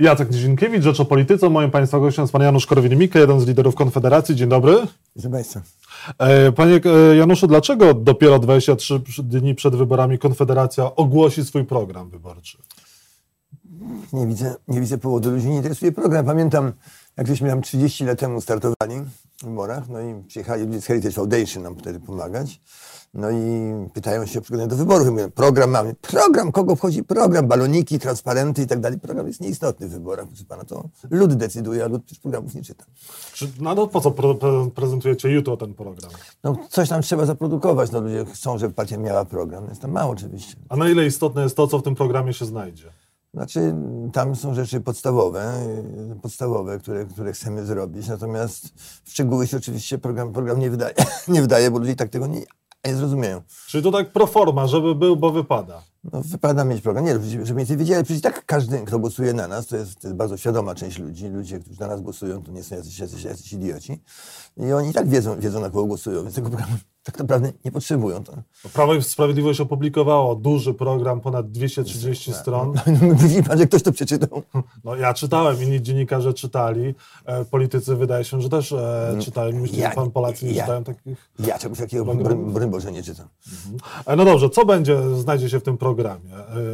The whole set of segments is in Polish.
Jacek Nizinkiewicz, Rzecz o Polityce. Moim Państwa gościem jest Pan Janusz Korwin-Mikke, jeden z liderów Konfederacji. Dzień dobry. Dzień Państwa. E, panie e, Januszu, dlaczego dopiero 23 dni przed wyborami Konfederacja ogłosi swój program wyborczy? Nie widzę, nie widzę powodu. Ludzi nie interesuje program. Pamiętam, jak żeśmy tam 30 lat temu startowali wyborach, no i przyjechali ludzie z Heritage Foundation nam wtedy pomagać. No i pytają się o przygotowanie do wyborów. I mówię, program mamy. Program, kogo wchodzi program? Baloniki, transparenty i tak dalej. Program jest nieistotny w wyborach, proszę pana. To lud decyduje, a lud też programów nie czyta. Czy, no po co pre, pre, prezentujecie jutro ten program? No coś tam trzeba zaprodukować. No ludzie chcą, żeby partia miała program. Jest to mało oczywiście. A na ile istotne jest to, co w tym programie się znajdzie? Znaczy, tam są rzeczy podstawowe, podstawowe, które, które chcemy zrobić, natomiast w szczegóły się oczywiście program, program nie, wydaje, nie wydaje, bo ludzie tak tego nie, nie zrozumieją. Czyli to tak pro forma, żeby był, bo wypada. No, wypada mieć program. Nie, żeby więcej wiedzieli, przecież tak każdy, kto głosuje na nas, to jest, to jest bardzo świadoma część ludzi. Ludzie, którzy na nas głosują, to nie są jacyś, jacyś, jacyś idioci. I oni i tak wiedzą, wiedzą, na kogo głosują, więc tego programu tak naprawdę nie potrzebują. To. Prawo i Sprawiedliwość opublikowało duży program, ponad 230 Tak. stron. No, Widzi pan, że ktoś to przeczytał. No, ja czytałem, inni dziennikarze czytali, e, politycy wydaje się, że też e, czytali. Myślę, Ja- że pan Polacy nie ja- czytają takich... Ja czegoś takiego, broń, Boże, nie czytam. E, no dobrze, co będzie, znajdzie się w tym programie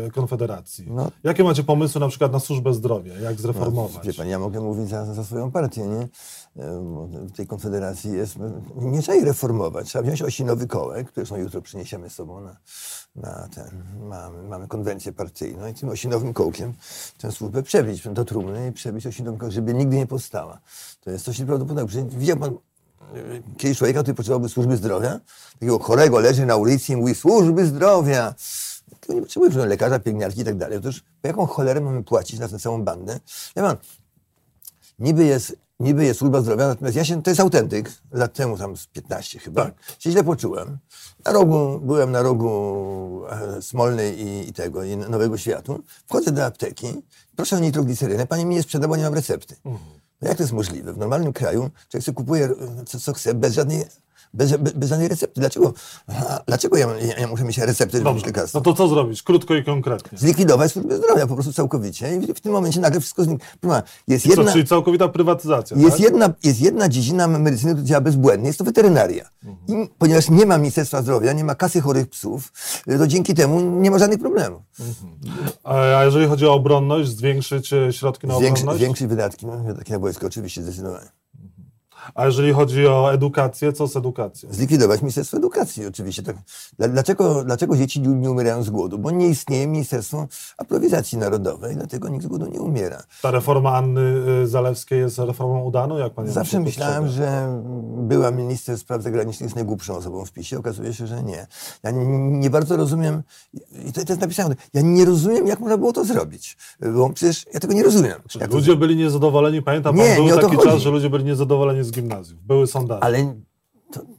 e, Konfederacji? No. Jakie macie pomysły na przykład na służbę zdrowia? Jak zreformować? Wie pan, ja mogę mówić za, za swoją partię, nie? E, W tej konfederacji jest, nie trzeba jej reformować. Trzeba wziąć osinowy kołek, który są jutro przyniesiemy z sobą na, na ten, mamy, mamy konwencję partyjną i tym osinowym kołkiem tę służbę przebić do trumny i przebić osinowym kołkiem, żeby nigdy nie powstała. To jest coś nieprawdopodobnego. Widział pan e, kiedyś człowieka, który potrzebowałby służby zdrowia? Takiego chorego leży na ulicy i mówi służby zdrowia. Tego nie potrzebuje że lekarza, pielęgniarki i tak dalej. Otóż po jaką cholerę mamy płacić na tę całą bandę? Ja pan, niby jest, niby jest służba zdrowia, natomiast ja się, to jest autentyk, lat temu tam z 15 chyba, Tak. się źle poczułem. Na rogu, byłem na rogu e, Smolnej i, i tego, i Nowego Światu. Wchodzę do apteki, proszę o nitroglicerynę, pani mi nie sprzeda, bo nie mam recepty. No jak to jest możliwe? W normalnym kraju człowiek sobie kupuje e, co, co chce bez żadnej, bez, bez, bez żadnej recepty. Dlaczego? Dlaczego ja, ja, ja muszę mieć receptę, żeby Dobrze, no to co zrobić? Krótko i konkretnie. Zlikwidować służbę zdrowia po prostu całkowicie i w, w tym momencie nagle wszystko zniknie. Jest Co, jedna, czyli całkowita prywatyzacja, jest, tak? jedna, jest jedna dziedzina medycyny, która działa bezbłędnie, jest to weterynaria. I ponieważ nie ma Ministerstwa Zdrowia, nie ma kasy chorych psów, to dzięki temu nie ma żadnych problemów. A jeżeli chodzi o obronność, zwiększyć e, środki na obronność? zwiększyć wydatki, no, wydatki na wojsko, oczywiście, zdecydowanie. A jeżeli chodzi o edukację, co z edukacją? Zlikwidować Ministerstwo Edukacji, oczywiście. Tak. Dla- Dlaczego, dlaczego dzieci nie umierają z głodu? Bo nie istnieje Ministerstwo Aprowizacji Narodowej, dlatego nikt z głodu nie umiera. Ta reforma Anny y, Zalewskiej jest reformą udaną? Jak pan Zawsze myślałem, że była minister spraw zagranicznych jest najgłupszą osobą w PiSie. Okazuje się, że nie. Ja nie, nie bardzo rozumiem, i to, to jest napisane, ja nie rozumiem, jak można było to zrobić. Bo przecież ja tego nie rozumiem. Jak to Ludzie byli niezadowoleni. Pamiętam, Nie, pan, był taki chodzi. czas, że ludzie byli niezadowoleni z gimnazjów. Były sondaże. Ale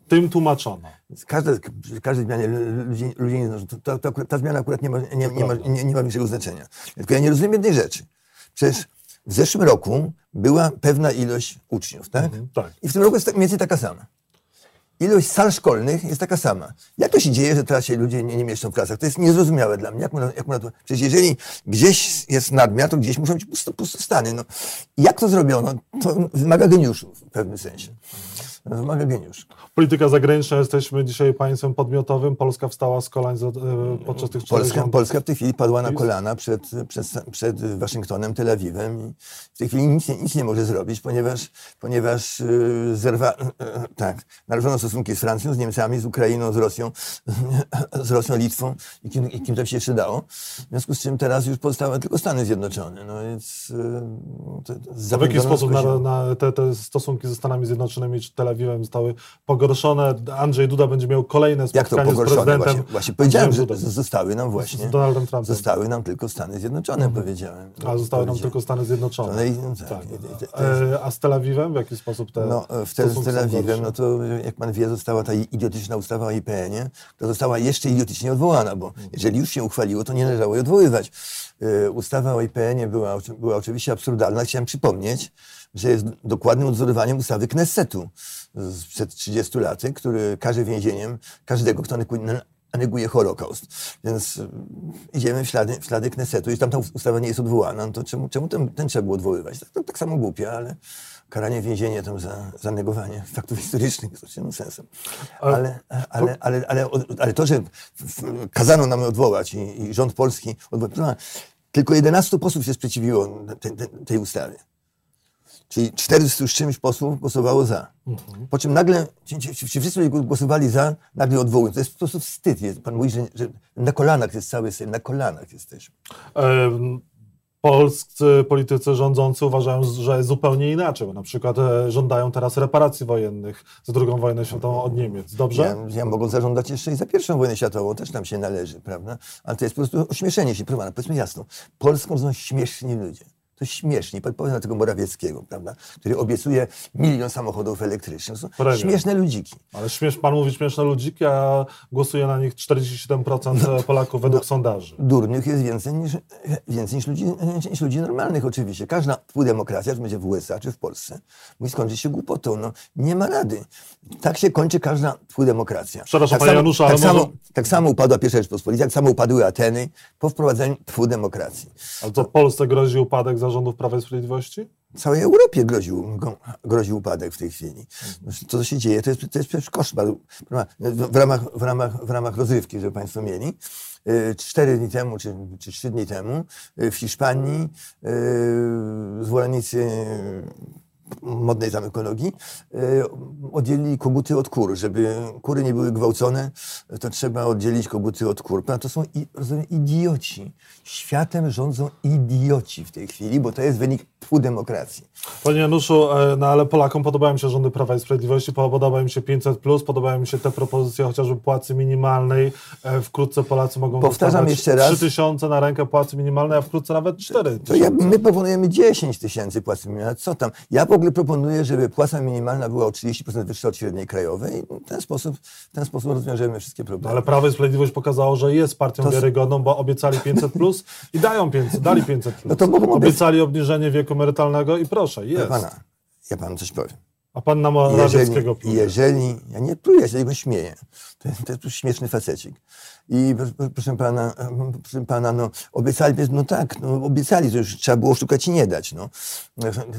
Tym tłumaczono. każde, przy każdej zmianie ludzie, ludzie nie znoszą. To, to, to, ta zmiana akurat nie ma, nie, nie, ma, nie, nie ma większego znaczenia. Tylko ja nie rozumiem jednej rzeczy. Przecież w zeszłym roku była pewna ilość uczniów, tak? tak. I w tym roku jest mniej więcej taka sama. Ilość sal szkolnych jest taka sama. Jak to się dzieje, że teraz się ludzie nie, nie mieszczą w klasach? To jest niezrozumiałe dla mnie. Jak można, jak można to... Przecież jeżeli gdzieś jest nadmiar, to gdzieś muszą być pusto, pustostany. No, jak to zrobiono? To wymaga geniuszu w pewnym sensie. Wymaga geniuszu. Polityka zagraniczna, jesteśmy dzisiaj państwem podmiotowym. Polska wstała z kolan e, podczas tych czterech Polska. Polska w tej chwili padła na kolana przed, przed, przed Waszyngtonem, Tel Awiwem i w tej chwili nic, nie- nic nie może zrobić, ponieważ, ponieważ yy, zerwa, yy, tak, naruszone stosunki z Francją, z Niemcami, z Ukrainą, z Rosją, z Rosją, Litwą i kim, i kim to się jeszcze dało. W związku z czym teraz już pozostały tylko Stany Zjednoczone. No więc, to, to w jaki sposób na, na te, te stosunki ze Stanami Zjednoczonymi czy Tel Awiwem zostały pogorszone? Andrzej Duda będzie miał kolejne Jak to spotkanie z pogorszone? prezydentem. Właśnie, właśnie powiedziałem, że zostały nam właśnie. Z Donaldem Trumpem. Zostały nam tylko Stany Zjednoczone, powiedziałem. A zostały nam tylko Stany Zjednoczone. No i- no tak. tak. To- to E, A z Tel Awiwem w jaki sposób te No, w Tel, stosunki Tel Awiwem, no to jak pan wie, została ta idiotyczna ustawa o IPN-ie, która została jeszcze idiotycznie odwołana, bo jeżeli już się uchwaliło, to nie należało jej odwoływać. Y, Ustawa o IPN-ie była, była oczywiście absurdalna. Chciałem przypomnieć, że jest dokładnym odzorowaniem ustawy Knessetu sprzed 30 lat, który każe więzieniem każdego, kto neguje Holokaust. Więc y, idziemy w ślady, w ślady Knesetu. Jeśli tam ta ustawa nie jest odwołana, no to czemu, czemu ten, ten trzeba było odwoływać? Tak, tak samo głupie, ale karanie więzienia tam za, za negowanie faktów historycznych jest oczywiście sensem. Ale, ale, ale, ale, ale to, że kazano nam odwołać i, i rząd polski odwołał, tylko 11 posłów się sprzeciwiło tej, tej, tej ustawie. Czyli 400 z czymś posłów głosowało za. Mhm. Po czym nagle, ci, ci, ci wszyscy głosowali za, nagle odwołują. To jest po prostu wstyd. Jest, pan mówi, że, że, na kolanach jest cały Sejm, na kolanach jesteśmy. Polscy politycy rządzący uważają, że jest zupełnie inaczej, bo na przykład e, żądają teraz reparacji wojennych za II wojnę światową od Niemiec. Dobrze? Ja, ja mogą zażądać jeszcze i za pierwszą wojnę światową, też nam się należy, prawda? Ale to jest po prostu ośmieszenie się, proszę powiedzmy jasno. Polską są śmieszni ludzie. To śmiesznie. Powiem na tego Morawieckiego, prawda? który obiecuje milion samochodów elektrycznych. To są śmieszne ludziki. Ale śmiesz, pan mówi śmieszne ludziki, a głosuje na nich 47% no, Polaków według no, sondaży. Durnych jest więcej niż, więcej niż, ludzi, niż ludzi normalnych oczywiście. Każda demokracja, czy będzie w USA, czy w Polsce, musi skończyć się głupotą. No, nie ma rady. Tak się kończy każda demokracja. Przepraszam, tak panie Janusza, tak ale samo, może... tak samo upadła pierwsza Rzeczpospolita, tak samo upadły Ateny po wprowadzeniu demokracji. Ale to Polsce grozi upadek za zarządów Prawa i Sprawiedliwości? Całej Europie groził, grozi upadek w tej chwili. To, co się dzieje, to jest, to jest przecież koszmar. W ramach, w, ramach, w ramach rozrywki, żeby Państwo mieli, y, cztery dni temu, czy, czy trzy dni temu, y, w Hiszpanii y, zwolennicy modnej tam ekologii, e, oddzielili koguty od kur. Żeby kury nie były gwałcone, to trzeba oddzielić koguty od kur. To są idioci. Światem rządzą idioci w tej chwili, bo to jest wynik tfu demokracji. Panie Januszu, e, no ale Polakom podobają się rządy Prawa i Sprawiedliwości, podoba im się 500+, podobają mi się te propozycje chociażby płacy minimalnej. E, wkrótce Polacy mogą Powtarzam jeszcze raz. 3 tysiące na rękę płacy minimalnej, a wkrótce nawet 4 To ja, my proponujemy 10 tysięcy płacy minimalnej. Co tam? Ja ogóle proponuję, żeby płaca minimalna była o 30% wyższa od średniej krajowej. W ten sposób, w ten sposób rozwiążemy wszystkie problemy. Ale Prawo i Sprawiedliwość pokazało, że jest partią to... wiarygodną, bo obiecali 500+, plus i dają 500, dali 500+. Plus. No to obiecali obniżenie wieku emerytalnego i proszę, jest. Pana, ja panu coś powiem. A pan na Morawieckiego pluje. Jeżeli, ja nie pluję, ja się jego śmieję. To, to jest śmieszny facecik. I proszę pana, proszę pana, no obiecali, no tak, no obiecali, to już trzeba było szukać i nie dać, no.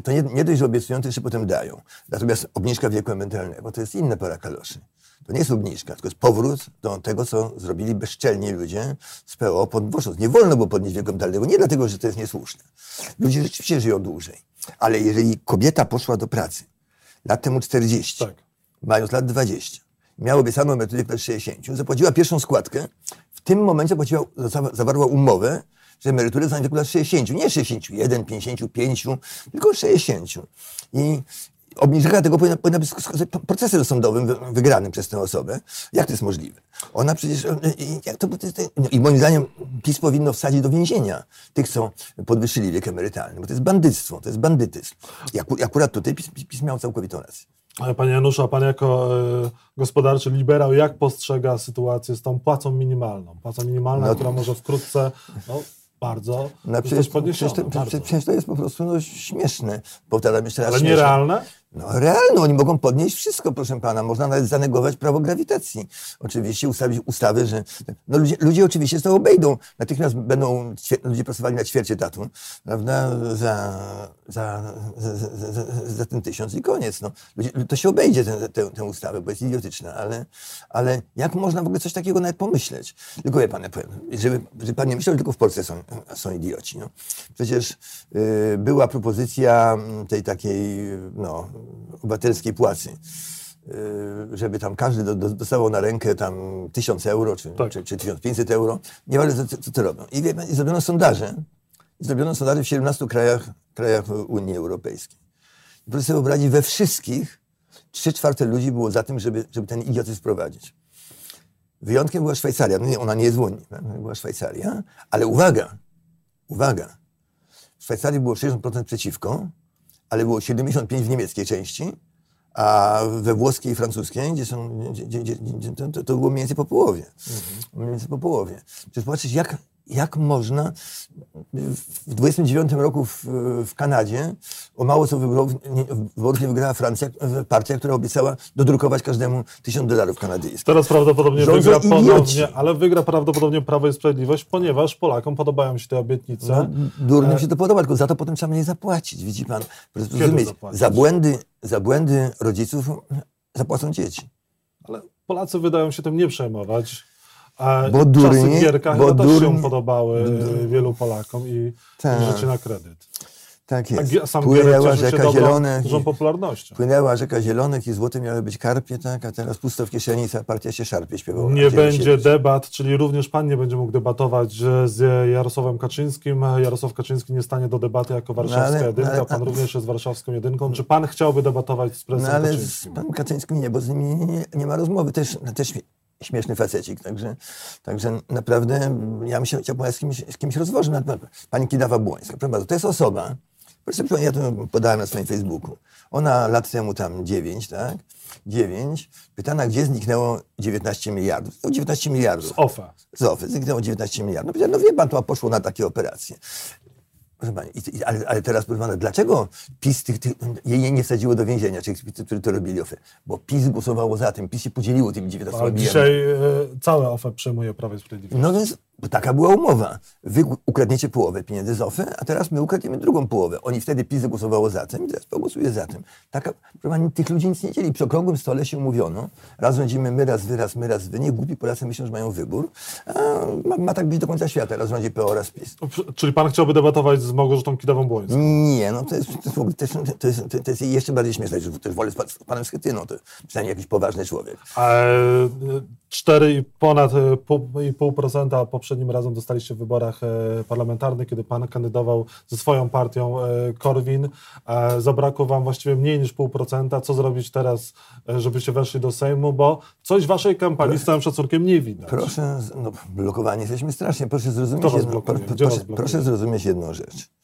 To nie, nie dość, że obiecują, to jeszcze potem dają. Natomiast obniżka wieku emerytalnego to jest inne para kaloszy. To nie jest obniżka, tylko jest powrót do tego, co zrobili bezczelni ludzie z PO pod Włoszów. Nie wolno było podnieść wieku emerytalnego, nie dlatego, że to jest niesłuszne. Ludzie rzeczywiście żyją dłużej. Ale jeżeli kobieta poszła do pracy lat temu 40, tak. mając lat 20, miała obiecaną emeryturę lat 60, zapłaciła pierwszą składkę, w tym momencie zapłaciła, zawarła umowę, że emeryturę w wieku lat 60, nie 61, 55, tylko 60. I obniżka tego powinna, powinna być procesem sądowym wygranym przez tę osobę. Jak to jest możliwe? Ona przecież, jak to, no I moim zdaniem PiS powinno wsadzić do więzienia tych, co podwyższyli wiek emerytalny, bo to jest bandyctwo, to jest bandytyzm. I akurat tutaj PiS, PiS miał całkowitą rację. Panie Januszu, a pan jako e, gospodarczy liberał, jak postrzega sytuację z tą płacą minimalną? Płaca minimalna, no, która może wkrótce no, bardzo no, przecież, przecież, to, przecież, to jest po prostu no, śmieszne. Powtarzam jeszcze raz. Ale nierealne? No realne, oni mogą podnieść wszystko, proszę pana. Można nawet zanegować prawo grawitacji. Oczywiście ustawić ustawy, że... No ludzie, ludzie oczywiście to obejdą. Natychmiast będą ludzie pracowali na ćwiercie tatu, prawda, za, za, za, za, za ten tysiąc i koniec. No. Ludzie, to się obejdzie tę, tę, tę ustawę, bo jest idiotyczna, ale, ale jak można w ogóle coś takiego nawet pomyśleć? Tylko ja powiem, żeby, żeby pan nie myślał, że tylko w Polsce są, są idioci. No. Przecież y, była propozycja tej takiej, no, obywatelskiej płacy y, żeby tam każdy dostawał na rękę tam 1000 euro czy, tak. czy, czy 1500 euro. Nie wiem, co, co to robią. I, wie, I zrobiono sondaże. Zrobiono sondaże w 17 krajach, krajach Unii Europejskiej. I proszę sobie wyobrazić, we wszystkich trzy czwarte ludzi było za tym, żeby, żeby ten idiotyzm wprowadzić. Wyjątkiem była Szwajcaria. No ona nie jest w Unii. Była Szwajcaria. Ale uwaga, uwaga. W Szwajcarii było 60% przeciwko, ale było 75 w niemieckiej części, a we włoskiej i francuskiej, gdzie są, gdzie, gdzie, to, to, było mniej więcej po połowie. Mhm. Mniej więcej po połowie. Przecież popatrzeć, jak, jak można w 29 roku w, w Kanadzie o mało co wyborów nie, wyborów nie wygrała Francja, partia, która obiecała dodrukować każdemu tysiąc dolarów kanadyjskich. Teraz prawdopodobnie Rządzą wygra idioci. ponownie, ale wygra prawdopodobnie Prawo i Sprawiedliwość, ponieważ Polakom podobają się te obietnice. No, durnym się to podoba, tylko za to potem trzeba mniej zapłacić, widzi pan. Zapłacić? za błędy, za błędy rodziców zapłacą dzieci. Ale Polacy wydają się tym nie przejmować. A Bo czasy durni- Gierka bo chyba też się durni- podobały e, wielu Polakom i Tak. życie na kredyt. Tak A jest. Gie- sam Płynęła rzeka dobrą, zielonych. dużą popularnością. Płynęła rzeka zielonych i złote miały być karpie, tak? A teraz pusto w kieszeni i cała partia się szarpie, śpiewała. Nie będzie siedzieć? debat, czyli również pan nie będzie mógł debatować z Jarosławem Kaczyńskim. Jarosław Kaczyński nie stanie do debaty jako warszawska No ale- jedynka. ale- Pan również jest warszawską jedynką. Czy pan chciałby debatować z No prezesem ale z Kaczyńskim? panem Kaczyńskim nie, bo z nimi nie, nie, nie ma rozmowy. Też, też śmieszny facecik, także, także naprawdę ja bym się chciał z kimś, z kimś rozwożyć. Pani Kidawa-Błońska, proszę bardzo, to jest osoba, proszę, ja to podałem na swoim Facebooku. Ona lat temu tam 9, tak? 9. Pytana, gdzie zniknęło 19 miliardów. To 19 miliardów. OFE. Z OFE zniknęło 19 miliardów. No, no wie pan, to poszło na takie operacje. Proszę pani, i, ale, ale teraz proszę pana, dlaczego PiS tych, tych, jej nie wsadziło do więzienia, czy którzy to robili OFE? Bo PiS głosowało za tym, PiS się podzieliło tymi 19 A milionami. dzisiaj e, całe OFE przejmuje Prawo i Sprawiedliwość. No więc bo taka była umowa. Wy ukradniecie połowę pieniędzy z OFE, a teraz my ukradniemy drugą połowę. Oni wtedy PiS zagłosowało za tym i teraz pogłosuje za tym. Taka, pani, tych ludzi nic nie dzieli. Przy okrągłym stole się umówiono. Raz rządzimy my, raz wy, raz my, raz wy. Nie głupi Polacy myślą, że mają wybór. Ma, ma tak być do końca świata. Raz rządzi PO, raz PiS. Czyli pan chciałby debatować z Małgorzatą Kidawą-Błońską? Nie, no to jest, to jest, to jest, to jest, jeszcze bardziej śmieszne, że też wolę z, pa- z panem Schetyną, to przynajmniej jakiś poważny człowiek. A, e, 4 poprzednim razem dostaliście w wyborach e, parlamentarnych, kiedy pan kandydował ze swoją partią e, Korwin. E, Zabrakło wam właściwie mniej niż pół procenta. Co zrobić teraz, żebyście weszli do Sejmu? Bo coś w waszej kampanii z całym szacunkiem nie widać. Proszę, no, blokowani jesteśmy strasznie. Proszę zrozumieć, jedno, proszę, proszę zrozumieć jedną rzecz.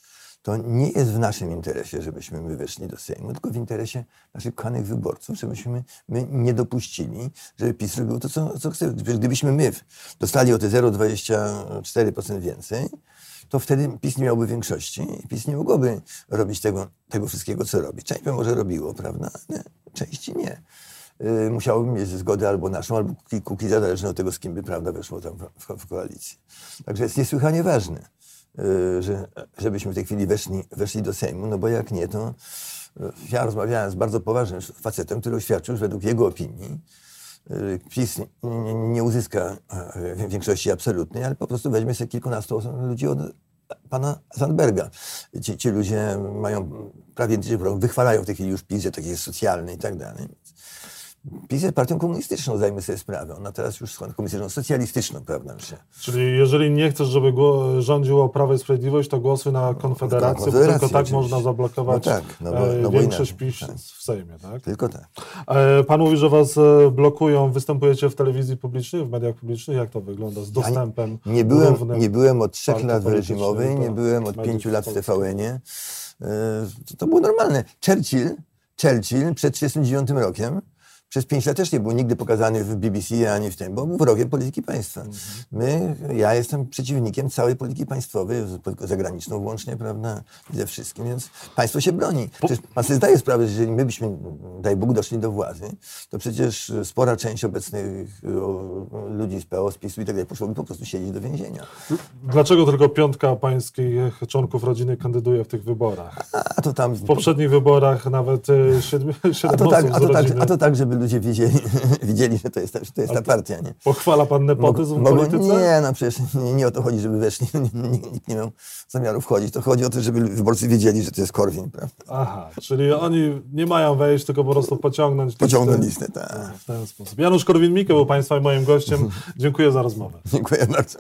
To nie jest w naszym interesie, żebyśmy my weszli do Sejmu, tylko w interesie naszych kochanych wyborców, żebyśmy my nie dopuścili, żeby PiS robił to, co, co chce. Gdybyśmy my dostali o te 0,24% więcej, to wtedy PiS nie miałby większości i PiS nie mogłoby robić tego, tego wszystkiego, co robi. Część by może robiło, prawda? Części nie. Yy, musiałoby mieć zgodę albo naszą, albo Kuki- Kukiza, zależnie od tego, z kim by prawda weszło tam w, w, koalicję. Także jest niesłychanie ważne, że, żebyśmy w tej chwili weszli, weszli do Sejmu, no bo jak nie, to yy, ja rozmawiałem z bardzo poważnym facetem, który oświadczył, że według jego opinii yy, PiS nie, uzyska większości absolutnej, ale po prostu weźmie sobie kilkunastu ludzi od pana Sandberga. Ci, ci ludzie mają prawie wychwalają w tej chwili już PiS, że taki jest socjalny i tak dalej. PiS jest partią komunistyczną, zajmę sobie sprawę. Ona teraz już jest komunistyczną, socjalistyczną, prawda? Się. Czyli jeżeli nie chcesz, żeby gło- rządziło Prawo i Sprawiedliwość, to głosuj na Konfederację, bo Konfederację tylko tak oczywiście. można zablokować No tak, no bo- e, no większość PiS tak. w Sejmie, tak? Tylko tak. E, Pan mówi, że was e, blokują, występujecie w telewizji publicznej, w mediach publicznych. Jak to wygląda z dostępem Nie byłem, równym? nie byłem od trzech lat w reżimowej, nie byłem od pięciu lat w. Yy, To, to było normalne. Churchill, Churchill przed 1939 rokiem przez pięć lat też nie był nigdy pokazany w BBC ani w tym, bo był wrogiem polityki państwa. My, ja jestem przeciwnikiem całej polityki państwowej, zagraniczną włącznie, prawda, ze wszystkim, więc państwo się broni. Przecież pan sobie zdaje sprawę, że jeżeli my byśmy, daj Bóg, doszli do władzy, to przecież spora część obecnych ludzi z PO, z PiSu i tak dalej poszłoby po prostu siedzieć do więzienia. Dlaczego tylko piątka pańskich członków rodziny kandyduje w tych wyborach? A to tam... W poprzednich wyborach nawet e, siedmiu, A siedem to, tak, a, to tak, a to tak, żeby ludzie widzieli, widzieli że to jest, ta- że to jest ta partia, nie? Pochwala pan nepotyzm w Mogą- polityce? Nie, no przecież nie, nie o to chodzi, żeby weszli. Nikt, nie miał zamiaru wchodzić. To chodzi o to, żeby wyborcy wiedzieli, że to jest Korwin, prawda? Aha, czyli oni nie mają wejść, tylko po prostu pociągnąć Pociągnąć listę. listę, tak. W ten sposób. Janusz Korwin-Mikke był państwa i moim gościem. Dziękuję za rozmowę. Dziękuję bardzo.